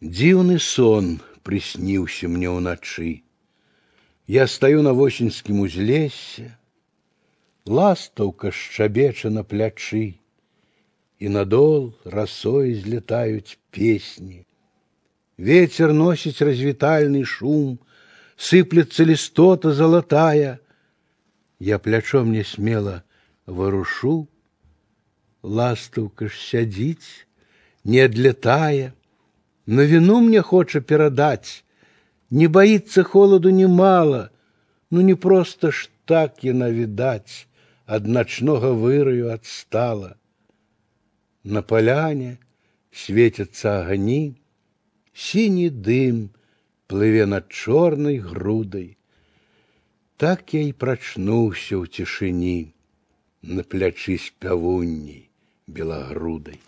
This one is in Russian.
Дзіўны сон прысніўся мне ўначы. Я стаю на восеньскім узлесе, ластаўка шчабеча на плячы, і надол расой злетаюць песні. Ветер носіць развітальны шум, сыплется листота золотая. Я плячом не смело ворушу, ластаўка ж сядзіць, не адлетая, на вину мне хоча перадаць, не боится холоду немало, ну не просто ж так яна відаць, ад начнога выраю отстала. На поляне светятся огни, синий дым плыве над чорнай грудай. Так я і прачнуўся ў цішыні на плячы спявунні белагрудай.